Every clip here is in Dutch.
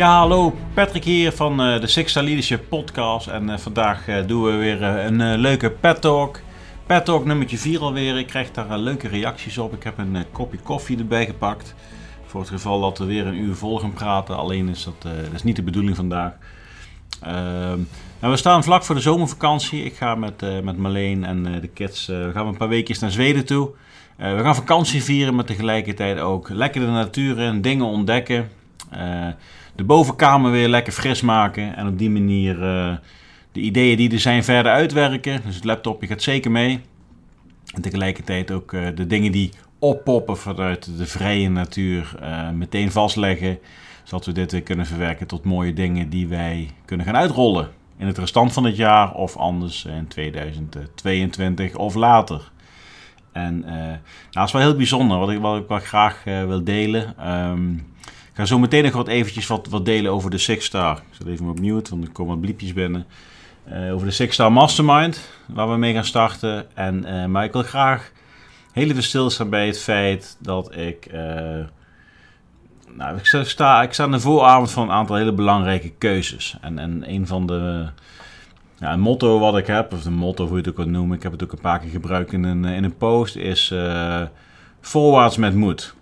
Ja, hallo, Patrick hier van uh, de Sixta Leadership Podcast. En uh, vandaag uh, doen we weer een leuke pet talk. Pet talk nummertje 4 alweer. Ik krijg daar leuke reacties op. Ik heb een kopje koffie erbij gepakt. Voor het geval dat we weer een uur vol gaan praten. Alleen is dat, is niet de bedoeling vandaag. Ehm, nou, we staan vlak voor de zomervakantie. Ik ga met, met Marleen en de kids we gaan een paar weken naar Zweden toe. we gaan vakantie vieren, maar tegelijkertijd ook lekker de natuur in, dingen ontdekken de bovenkamer weer lekker fris maken. En op die manier uh, de ideeën die er zijn verder uitwerken. Dus het laptopje gaat zeker mee. En tegelijkertijd ook uh, de dingen die oppoppen vanuit de vrije natuur meteen vastleggen. Zodat we dit weer kunnen verwerken tot mooie dingen die wij kunnen gaan uitrollen. In het restant van het jaar of anders in 2022 of later. En nou, dat is wel heel bijzonder. Wat ik, wat ik wel graag wil delen. Ik ga zo meteen nog wat eventjes wat, wat delen over de Six Star. Ik zet even op mute, want er komen wat bliepjes binnen. Uh, over de Six Star Mastermind, waar we mee gaan starten. En, uh, maar ik wil graag heel even stilstaan bij het feit dat ik... Uh, nou, ik sta, ik sta aan de vooravond van een aantal hele belangrijke keuzes. En, en een van de... Ja, een motto wat ik heb, of een motto hoe je het ook wilt noemen, ik heb het ook een paar keer gebruikt in een, in een post, is voorwaarts met moed.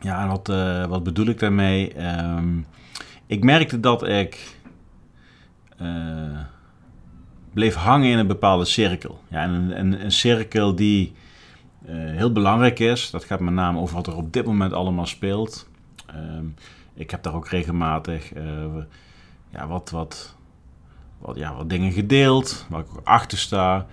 Ja, wat, uh, wat bedoel ik daarmee? Um, ik merkte dat ik uh, bleef hangen in een bepaalde cirkel. Ja, een, een, een cirkel die uh, heel belangrijk is. Dat gaat met name over wat er op dit moment allemaal speelt. Um, ik heb daar ook regelmatig ja, wat, wat, wat, ja, wat dingen gedeeld, waar ik ook achter sta.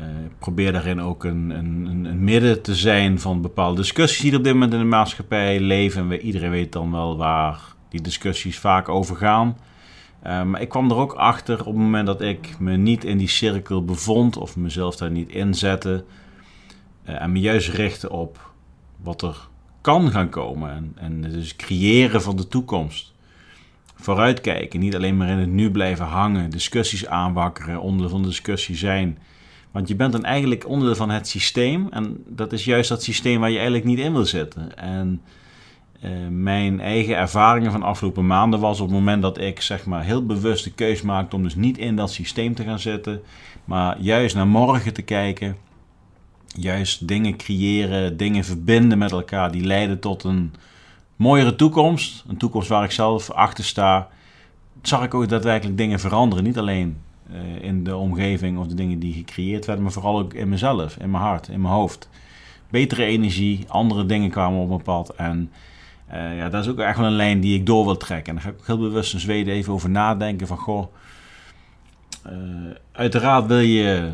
Uh, probeer daarin ook een, een, een, midden te zijn van bepaalde discussies die op dit moment in de maatschappij leven. En we, iedereen weet dan wel waar die discussies vaak over gaan. Uh, maar ik kwam er ook achter op het moment dat ik me niet in die cirkel bevond of mezelf daar niet inzette. Uh, en me juist richtte op wat er kan gaan komen. En, en dus creëren van de toekomst. Vooruitkijken, niet alleen maar in het nu blijven hangen, discussies aanwakkeren, onder van de discussie zijn want je bent dan eigenlijk onderdeel van het systeem. En dat is juist dat systeem waar je eigenlijk niet in wil zitten. En uh, mijn eigen ervaringen van de afgelopen maanden was op het moment dat ik zeg maar heel bewust de keus maakte om dus niet in dat systeem te gaan zitten. Maar juist naar morgen te kijken. Juist dingen creëren, dingen verbinden met elkaar die leiden tot een mooiere toekomst. Een toekomst waar ik zelf achter sta. Zag ik ook daadwerkelijk dingen veranderen. Niet alleen uh, in de omgeving of de dingen die gecreëerd werden, maar vooral ook in mezelf, in mijn hart, in mijn hoofd. Betere energie, andere dingen kwamen op mijn pad. En uh, ja, dat is ook echt wel een lijn die ik door wil trekken. En daar ga ik heel bewust in Zweden even over nadenken van, goh, uh, uiteraard wil je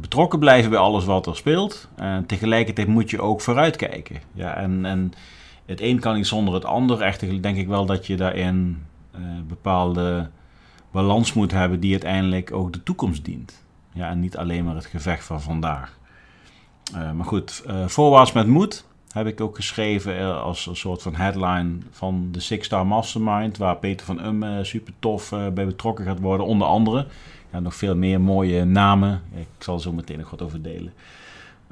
betrokken blijven bij alles wat er speelt. En tegelijkertijd moet je ook vooruitkijken. Ja, en, en het een kan niet zonder het ander. Echt denk ik wel dat je daarin bepaalde balans moet hebben die uiteindelijk ook de toekomst dient. Ja, en niet alleen maar het gevecht van vandaag. Uh, maar goed, uh, voorwaarts met moed heb ik ook geschreven uh, als een soort van headline van de Six Star Mastermind, waar Peter van Um super tof bij betrokken gaat worden, onder andere. Ja, nog veel meer mooie namen. Ik zal zo meteen nog wat over delen.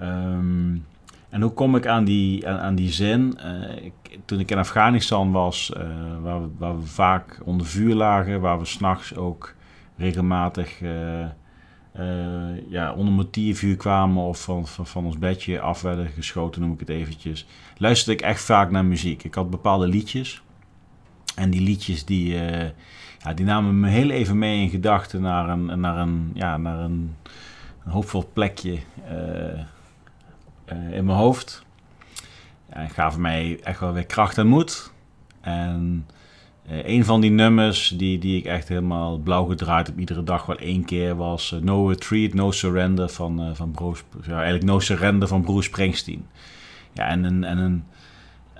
Um, en hoe kom ik aan die, aan, die zin? Uh, ik, toen ik in Afghanistan was, uh, waar, we, waar, we, vaak onder vuur lagen, waar we s'nachts ook regelmatig uh, ja, onder motivvuur kwamen of van, van, van, ons bedje af werden geschoten, noem ik het eventjes, luisterde ik echt vaak naar muziek. Ik had bepaalde liedjes. En die liedjes die, ja, die namen me heel even mee in gedachten naar een, naar een, ja, naar een, een hoopvol plekje in mijn hoofd. En gaven mij echt wel weer kracht en moed. En uh, een van die nummers die, die ik echt helemaal blauw gedraaid heb, iedere dag wel één keer, was uh, No Retreat, No Surrender van, van Bruce, ja, eigenlijk No Surrender van Bruce Springsteen. Ja, en een, en een,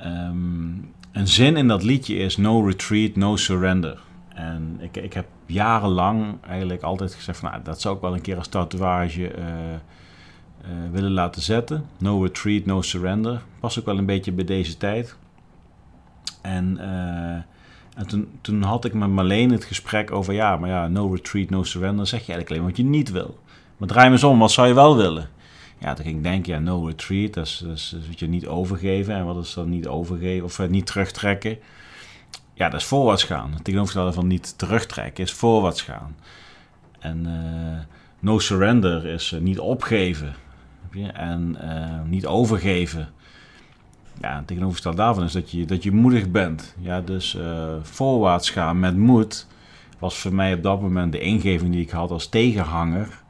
um, een zin in dat liedje is No Retreat, No Surrender. En ik, ik heb jarenlang eigenlijk altijd gezegd van, nou, dat zou ik wel een keer als tatoeage willen laten zetten. No retreat, no surrender. Pas ook wel een beetje bij deze tijd. En, uh, en toen, toen had ik met Marleen het gesprek over... ja, maar ja, no retreat, no surrender... zeg je eigenlijk alleen wat je niet wil. Maar draai me eens om, wat zou je wel willen? Ja, toen ging ik denken, ja, no retreat, dat is, dat is, je niet overgeven. En wat is dan niet overgeven of uh, niet terugtrekken? ja, dat is voorwaarts gaan. Het tegenovergestelde van niet terugtrekken is voorwaarts gaan. En no surrender is niet opgeven. En niet overgeven. Ja, tegenovergestelde daarvan is dat je, dat je moedig bent. Ja, dus voorwaarts gaan met moed was voor mij op dat moment de ingeving die ik had als tegenhanger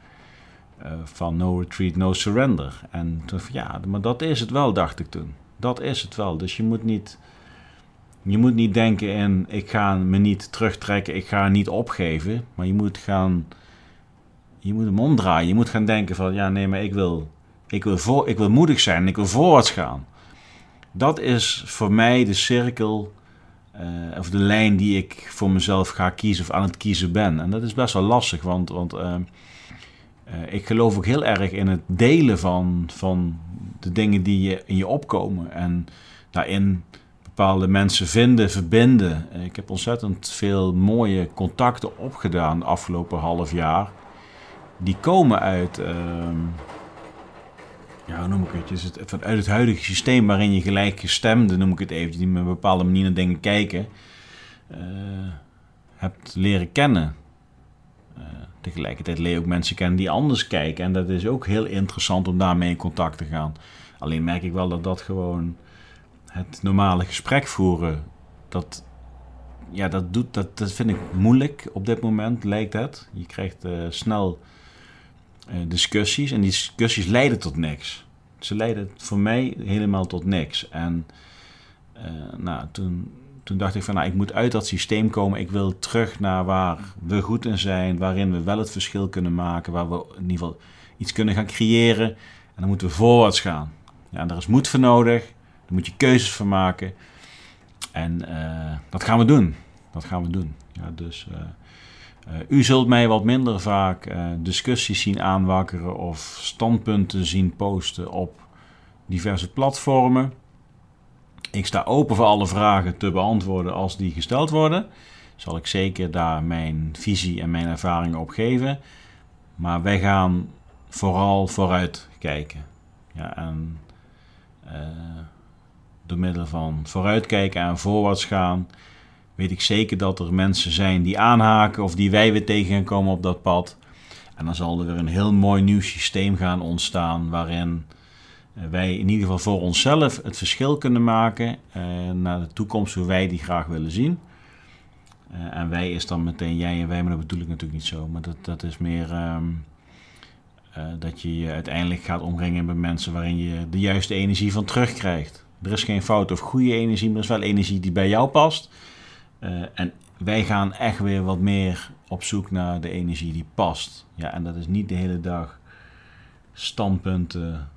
uh, van No Retreat, No Surrender. En toen van ja, maar dat is het wel, dacht ik toen. Dat is het wel. Dus je moet niet, je moet niet denken in ik ga me niet terugtrekken, ik ga niet opgeven. Maar je moet gaan, je moet hem omdraaien. Je moet gaan denken van ja, nee, maar ik wil, ik wil, voor, ik wil moedig zijn, ik wil voorwaarts gaan. Dat is voor mij de cirkel uh, of de lijn die ik voor mezelf ga kiezen of aan het kiezen ben. En dat is best wel lastig, want, want uh, uh, ik geloof ook heel erg in het delen van, van de dingen die je, in je opkomen. En daarin bepaalde mensen vinden, verbinden. Ik heb ontzettend veel mooie contacten opgedaan de afgelopen half jaar. Die komen uit ehm, ja, noem ik het? Is het vanuit het huidige systeem waarin je gelijkgestemden, noem ik het even, die met een bepaalde manier naar dingen kijken, uh, hebt leren kennen. Uh, tegelijkertijd leer je ook mensen kennen die anders kijken. En dat is ook heel interessant om daarmee in contact te gaan. Alleen merk ik wel dat dat gewoon het normale gesprek voeren, dat, ja, dat, doet, dat, dat vind ik moeilijk op dit moment, lijkt het. Je krijgt uh, snel eh, discussies. En die discussies leiden tot niks. Ze leiden voor mij helemaal tot niks. En uh, nou, toen, toen dacht ik van, nou, ik moet uit dat systeem komen. Ik wil terug naar waar we goed in zijn, waarin we wel het verschil kunnen maken, waar we in ieder geval iets kunnen gaan creëren. En dan moeten we voorwaarts gaan. Ja, daar is moed voor nodig. Daar moet je keuzes voor maken. En uh, dat gaan we doen. Dat gaan we doen. Ja, dus u zult mij wat minder vaak uh, discussies zien aanwakkeren of standpunten zien posten op diverse platformen. Ik sta open voor alle vragen te beantwoorden als die gesteld worden. Zal ik zeker daar mijn visie en mijn ervaringen op geven. Maar wij gaan vooral vooruit kijken. Ja, en uh, door middel van vooruitkijken en voorwaarts gaan weet ik zeker dat er mensen zijn die aanhaken of die wij weer tegen gaan komen op dat pad. En dan zal er weer een heel mooi nieuw systeem gaan ontstaan waarin eh, wij in ieder geval voor onszelf het verschil kunnen maken uh, naar de toekomst hoe wij die graag willen zien. Uh, en wij is dan meteen jij en wij, maar dat bedoel ik natuurlijk niet zo. Maar dat, dat is meer uh, dat je je uiteindelijk gaat omringen met mensen waarin je de juiste energie van terugkrijgt. Er is geen fout of goede energie, maar er is wel energie die bij jou past. Uh, en wij gaan echt weer wat meer op zoek naar de energie die past. Ja, en dat is niet de hele dag standpunten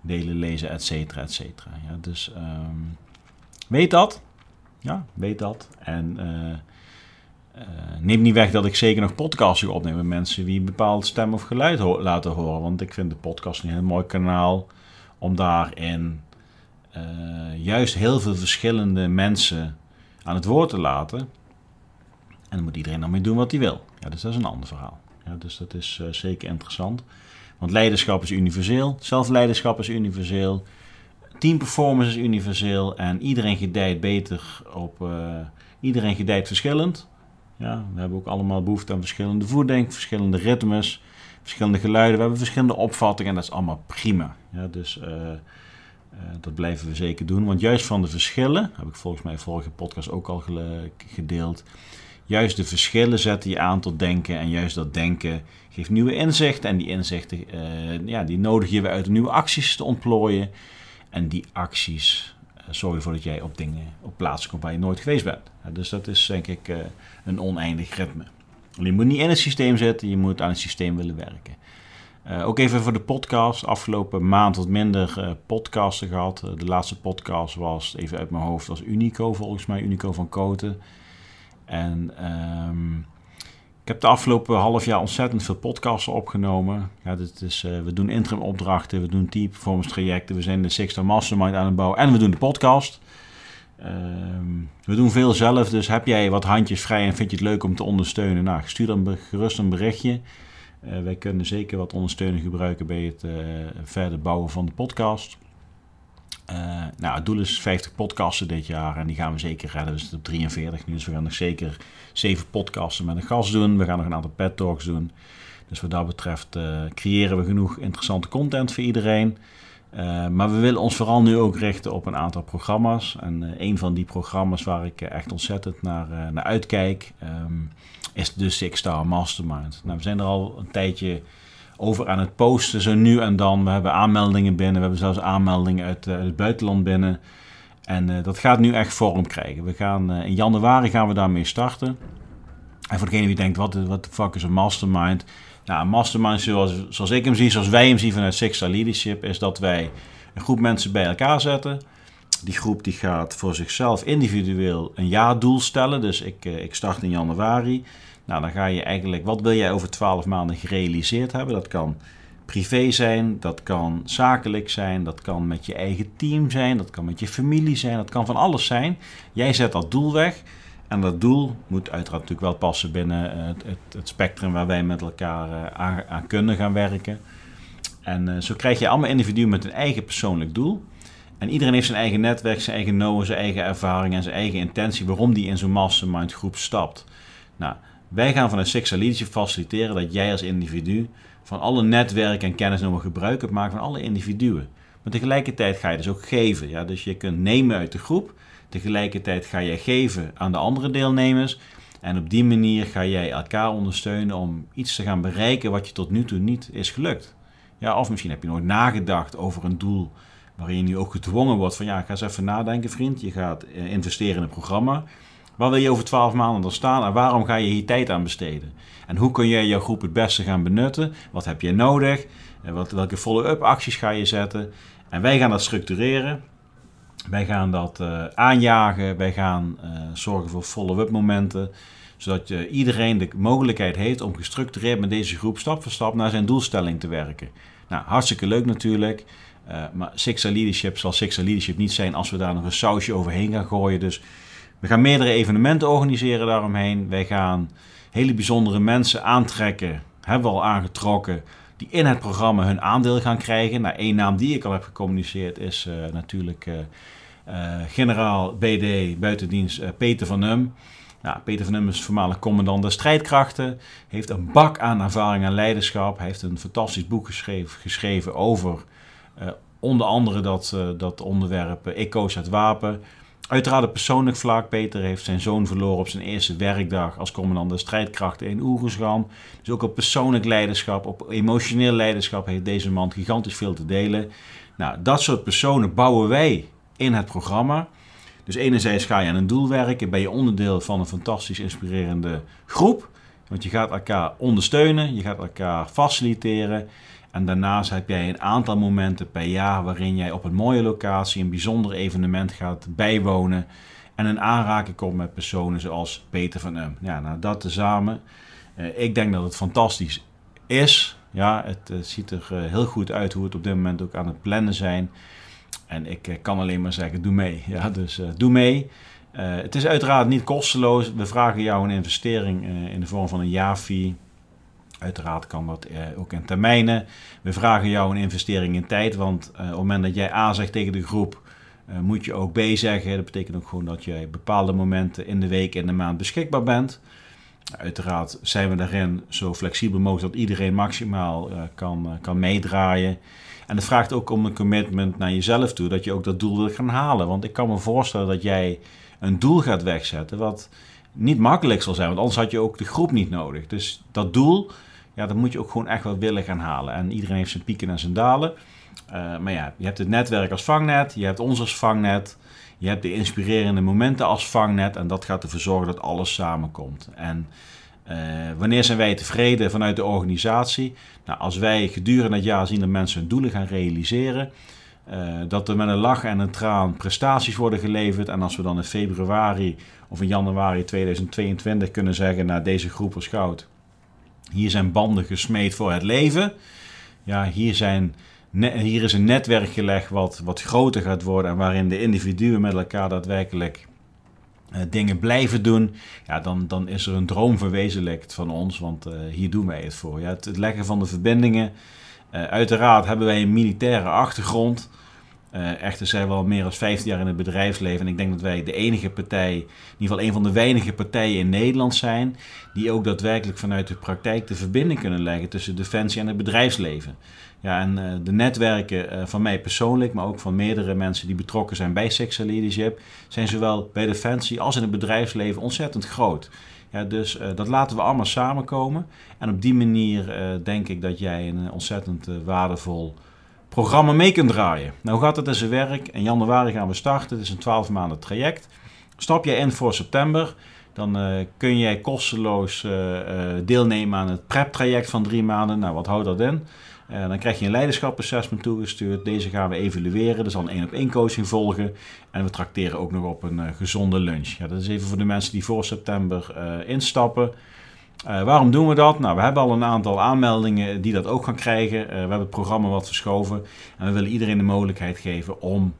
delen, lezen, et cetera, et cetera. Ja, dus um, weet dat. Ja, weet dat. En uh, uh, neem niet weg dat ik zeker nog podcasts opneem met mensen die een bepaald stem of geluid laten horen. Want ik vind de podcast een heel mooi kanaal om daarin juist heel veel verschillende mensen aan het woord te laten. En dan moet iedereen dan mee doen wat hij wil. Ja, dus dat is een ander verhaal. Ja, dus dat is uh, zeker interessant. Want leiderschap is universeel, zelfleiderschap is universeel, teamperformance is universeel en iedereen gedijt beter op. Uh, iedereen gedijt verschillend. Ja, we hebben ook allemaal behoefte aan verschillende voeding, verschillende ritmes, verschillende geluiden. We hebben verschillende opvattingen en dat is allemaal prima. Ja, dus uh, dat blijven we zeker doen. Want juist van de verschillen, heb ik volgens mij vorige podcast ook al gedeeld. Juist de verschillen zetten je aan tot denken. En juist dat denken geeft nieuwe inzichten. En die inzichten uh, ja, die nodig je weer uit nieuwe acties te ontplooien. En die acties uh, zorgen ervoor dat jij op dingen op plaatsen komt waar je nooit geweest bent. dus dat is denk ik een oneindig ritme. Je moet niet in het systeem zitten, je moet aan het systeem willen werken. Uh, ook even voor de podcast. Afgelopen maand wat minder uh, podcasten gehad. Uh, de laatste podcast was, even uit mijn hoofd, was Unico volgens mij. Unico van Koten. En um, ik heb de afgelopen half jaar ontzettend veel podcasten opgenomen. Ja, dit is, we doen interim opdrachten, we doen team performance trajecten. We zijn de Sixta Mastermind aan het bouwen. En we doen de podcast. Um, we doen veel zelf, dus heb jij wat handjes vrij en vind je het leuk om te ondersteunen? Nou, stuur dan gerust een berichtje. Uh, wij kunnen zeker wat ondersteuning gebruiken bij het uh, verder bouwen van de podcast. nou, het doel is 50 podcasten dit jaar en die gaan we zeker redden. We zitten op 43 nu, dus we gaan nog zeker 7 podcasten met een gast doen. We gaan nog een aantal pet talks doen. Dus wat dat betreft creëren we genoeg interessante content voor iedereen. Uh, maar we willen ons vooral nu ook richten op een aantal programma's. En uh, een van die programma's waar ik echt ontzettend naar, naar uitkijk, um, is de Six Star Mastermind. Nou, we zijn er al een tijdje over aan het posten, zo nu en dan. We hebben aanmeldingen binnen, we hebben zelfs aanmeldingen uit, uit het buitenland binnen. En dat gaat nu echt vorm krijgen. We gaan, in januari gaan we daarmee starten. En voor degene die denkt, wat de fuck is een mastermind? Nou, een mastermind zoals, ik hem zie, zoals wij hem zien vanuit Six Leadership, is dat wij een groep mensen bij elkaar zetten. Die groep die gaat voor zichzelf individueel een jaardoel stellen. Dus ik, eh, ik start in januari. Nou, dan ga je eigenlijk, wat wil jij over 12 maanden gerealiseerd hebben? Dat kan privé zijn, dat kan zakelijk zijn, dat kan met je eigen team zijn, dat kan met je familie zijn, dat kan van alles zijn. Jij zet dat doel weg. En dat doel moet uiteraard natuurlijk wel passen binnen eh, het, het, het spectrum waar wij met elkaar eh, aan, kunnen gaan werken. En uh, zo krijg je allemaal individuen met een eigen persoonlijk doel. En iedereen heeft zijn eigen netwerk, zijn eigen know zijn eigen ervaring en zijn eigen intentie waarom die in zo'n mastermind groep stapt. Nou, wij gaan vanuit Six Leadership faciliteren dat jij als individu van alle netwerken en kennis nog gebruik kunt maken van alle individuen. Maar tegelijkertijd ga je dus ook geven. Ja? Dus je kunt nemen uit de groep. Tegelijkertijd ga jij geven aan de andere deelnemers. En op die manier ga jij elkaar ondersteunen om iets te gaan bereiken wat je tot nu toe niet is gelukt. Ja, of misschien heb je nooit nagedacht over een doel waarin je nu ook gedwongen wordt van ja, ga eens even nadenken vriend. Je gaat eh, investeren in een programma. Waar wil je over 12 maanden dan staan en waarom ga je hier tijd aan besteden? En hoe kun jij jouw groep het beste gaan benutten? Wat heb je nodig? Welke follow-up acties ga je zetten? En wij gaan dat structureren. Wij gaan dat uh, aanjagen. Wij gaan uh, zorgen voor follow-up momenten. Zodat uh, iedereen de mogelijkheid heeft om gestructureerd met deze groep stap voor stap naar zijn doelstelling te werken. Nou, hartstikke leuk natuurlijk. maar Sixa Leadership zal Sixa Leadership niet zijn als we daar nog een sausje overheen gaan gooien. Dus we gaan meerdere evenementen organiseren daaromheen. Wij gaan hele bijzondere mensen aantrekken. Hebben we al aangetrokken die in het programma hun aandeel gaan krijgen. Nou, één naam die ik al heb gecommuniceerd is natuurlijk generaal BD buitendienst Peter van Num. Peter van Num is voormalig commandant der strijdkrachten. Heeft een bak aan ervaring en leiderschap. Hij heeft een fantastisch boek geschreven, geschreven over onder andere dat, dat onderwerp koos het wapen. Uiteraard op persoonlijk vlak. Peter heeft zijn zoon verloren op zijn eerste werkdag als commandant de strijdkrachten in Oeroesgan. Dus ook op persoonlijk leiderschap, op emotioneel leiderschap heeft deze man gigantisch veel te delen. Nou, dat soort personen bouwen wij in het programma. Dus enerzijds ga je aan een doel werken, ben je onderdeel van een fantastisch inspirerende groep. Want je gaat elkaar ondersteunen, je gaat elkaar faciliteren. En daarnaast heb jij een aantal momenten per jaar waarin jij op een mooie locatie een bijzonder evenement gaat bijwonen. En een aanraking komt met personen zoals Peter van Um. Ja, nou dat tezamen. Uh, ik denk dat het fantastisch is. Ja, het uh, ziet er uh, heel goed uit hoe het op dit moment ook aan het plannen zijn. En ik kan alleen maar zeggen, doe mee. Ja, dus doe mee. het is uiteraard niet kosteloos. We vragen jou een investering in de vorm van een jaarfee Uiteraard kan dat eh, ook in termijnen. We vragen jou een investering in tijd, want eh, op het moment dat jij A zegt tegen de groep, moet je ook B zeggen. Dat betekent ook gewoon dat jij bepaalde momenten in de week en de maand beschikbaar bent. Uiteraard zijn we daarin zo flexibel mogelijk dat iedereen maximaal kan, kan meedraaien. En het vraagt ook om een commitment naar jezelf toe, dat je ook dat doel wil gaan halen. Want ik kan me voorstellen dat jij een doel gaat wegzetten wat niet makkelijk zal zijn, want anders had je ook de groep niet nodig. Dus dat doel, ja, dat moet je ook gewoon echt wel willen gaan halen. En iedereen heeft zijn pieken en zijn dalen. Uh, maar ja, je hebt het netwerk als vangnet, je hebt ons als vangnet, je hebt de inspirerende momenten als vangnet en dat gaat ervoor zorgen dat alles samenkomt. En uh, wanneer zijn wij tevreden vanuit de organisatie? Nou, als wij gedurende het jaar zien dat mensen hun doelen gaan realiseren, uh, dat er met een lach en een traan prestaties worden geleverd en als we dan in februari of in januari 2022 kunnen zeggen naar deze groep goud hier zijn banden gesmeed voor het leven. Ja, hier, zijn, hier is een netwerk gelegd wat, wat groter gaat worden en waarin de individuen met elkaar daadwerkelijk dingen blijven doen. Ja, dan, dan is er een droom verwezenlijkt van ons, want uh, hier doen wij het voor. Ja, het, leggen van de verbindingen. Uh, uiteraard hebben wij een militaire achtergrond. Echter zijn we al meer dan 15 jaar in het bedrijfsleven. En ik denk dat wij de enige partij, in ieder geval een van de weinige partijen in Nederland zijn, die ook daadwerkelijk vanuit de praktijk de verbinding kunnen leggen tussen defensie en het bedrijfsleven. Ja, en uh, de netwerken uh, van mij persoonlijk, maar ook van meerdere mensen die betrokken zijn bij Sexual Leadership, zijn zowel bij defensie als in het bedrijfsleven ontzettend groot. Ja, dus uh, dat laten we allemaal samenkomen. En op die manier denk ik dat jij een ontzettend waardevol programma mee kunt draaien. Nou, hoe gaat het in zijn werk? In januari gaan we starten. Het is een 12 maanden traject. Stap jij in voor september, dan kun jij kosteloos deelnemen aan het prep-traject van drie maanden. Nou, wat houdt dat in? Dan krijg je een leiderschap-assessment toegestuurd. Deze gaan we evalueren. Er zal een één-op-één coaching volgen. En we trakteren ook nog op een gezonde lunch. Ja, dat is even voor de mensen die voor september instappen. Uh, waarom doen we dat? Nou, we hebben al een aantal aanmeldingen die dat ook gaan krijgen. We hebben het programma wat verschoven. En we willen iedereen de mogelijkheid geven om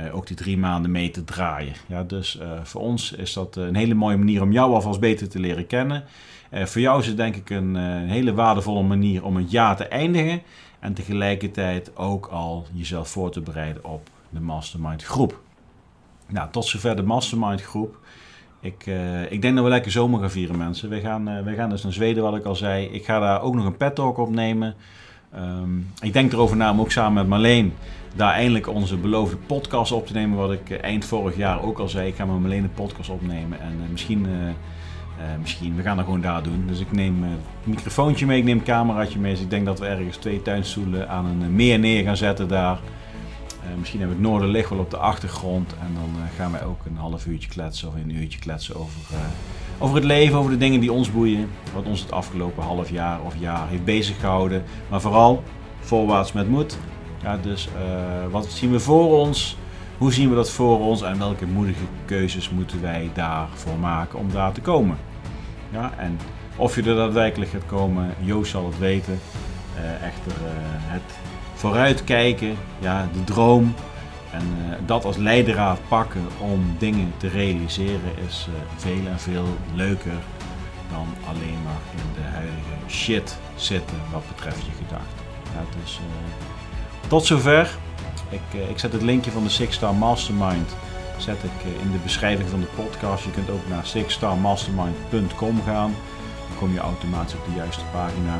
uh, ook die drie maanden mee te draaien. Ja, dus voor ons is dat een hele mooie manier om jou alvast beter te leren kennen. voor jou is het denk ik een, een, hele waardevolle manier om het jaar te eindigen. En tegelijkertijd ook al jezelf voor te bereiden op de Mastermind groep. Nou, tot zover de Mastermind groep. Ik, uh, ik denk dat we lekker zomer gaan vieren, mensen. We gaan, uh, we gaan dus naar Zweden, wat ik al zei. Ik ga daar ook nog een pet talk opnemen. Um, ik denk erover na om ook samen met Marleen daar eindelijk onze beloofde podcast op te nemen. Wat ik uh, eind vorig jaar ook al zei. Ik ga met Marleen een podcast opnemen. En misschien, misschien, we gaan dat gewoon daar doen. Dus ik neem het microfoontje mee, ik neem een cameraatje mee. Dus ik denk dat we ergens twee tuinstoelen aan een meer neer gaan zetten daar. Uh, misschien hebben we het Noorderlicht wel op de achtergrond. En dan uh, gaan wij ook een half uurtje kletsen of een uurtje kletsen over, uh, over het leven, over de dingen die ons boeien. Wat ons het afgelopen half jaar of jaar heeft bezig gehouden. Maar vooral voorwaarts met moed. Ja, dus wat zien we voor ons? Hoe zien we dat voor ons? En welke moedige keuzes moeten wij daarvoor maken om daar te komen? Ja, en of je er daadwerkelijk gaat komen, Joost zal het weten. echter, het vooruitkijken, ja, de droom. En uh, dat als leidraad pakken om dingen te realiseren is uh, veel en veel leuker dan alleen maar in de huidige shit zitten wat betreft je gedachten. Ja, dus tot zover. Ik, ik zet het linkje van de Six Star Mastermind zet ik in de beschrijving van de podcast. Je kunt ook naar sixstarmastermind.com gaan. Dan kom je automatisch op de juiste pagina.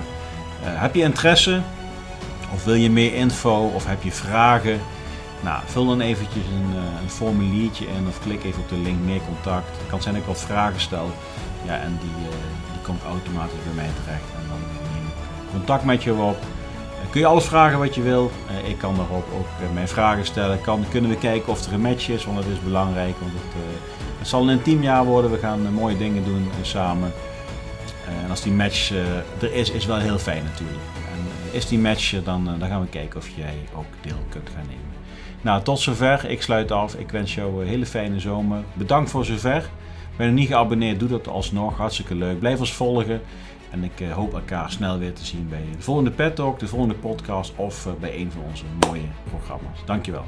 heb je interesse? Of wil je meer info of heb je vragen? Nou, vul dan eventjes een, eh, een formuliertje in of klik even op de link meer contact. Het kan zijn dat ik wat vragen stel. Ja, en die, die komt automatisch bij mij terecht. En dan neem ik contact met je op. Uh, kun je alles vragen wat je wil. ik kan daarop ook mijn vragen stellen. Kan, kunnen we kijken of er een match is, want dat is belangrijk. Want het, het zal een intiem jaar worden. We gaan mooie dingen doen samen. en als die match er is, is wel heel fijn natuurlijk is die match, dan, eh, dan gaan we kijken of jij ook deel kunt gaan nemen. Nou, tot zover. Ik sluit af. Ik wens jou een hele fijne zomer. Bedankt voor zover. Ben je niet geabonneerd, doe dat alsnog. Hartstikke leuk. Blijf ons volgen. En ik eh, hoop elkaar snel weer te zien bij de volgende Pet Talk, de volgende podcast of eh, bij een van onze mooie programma's. Dankjewel.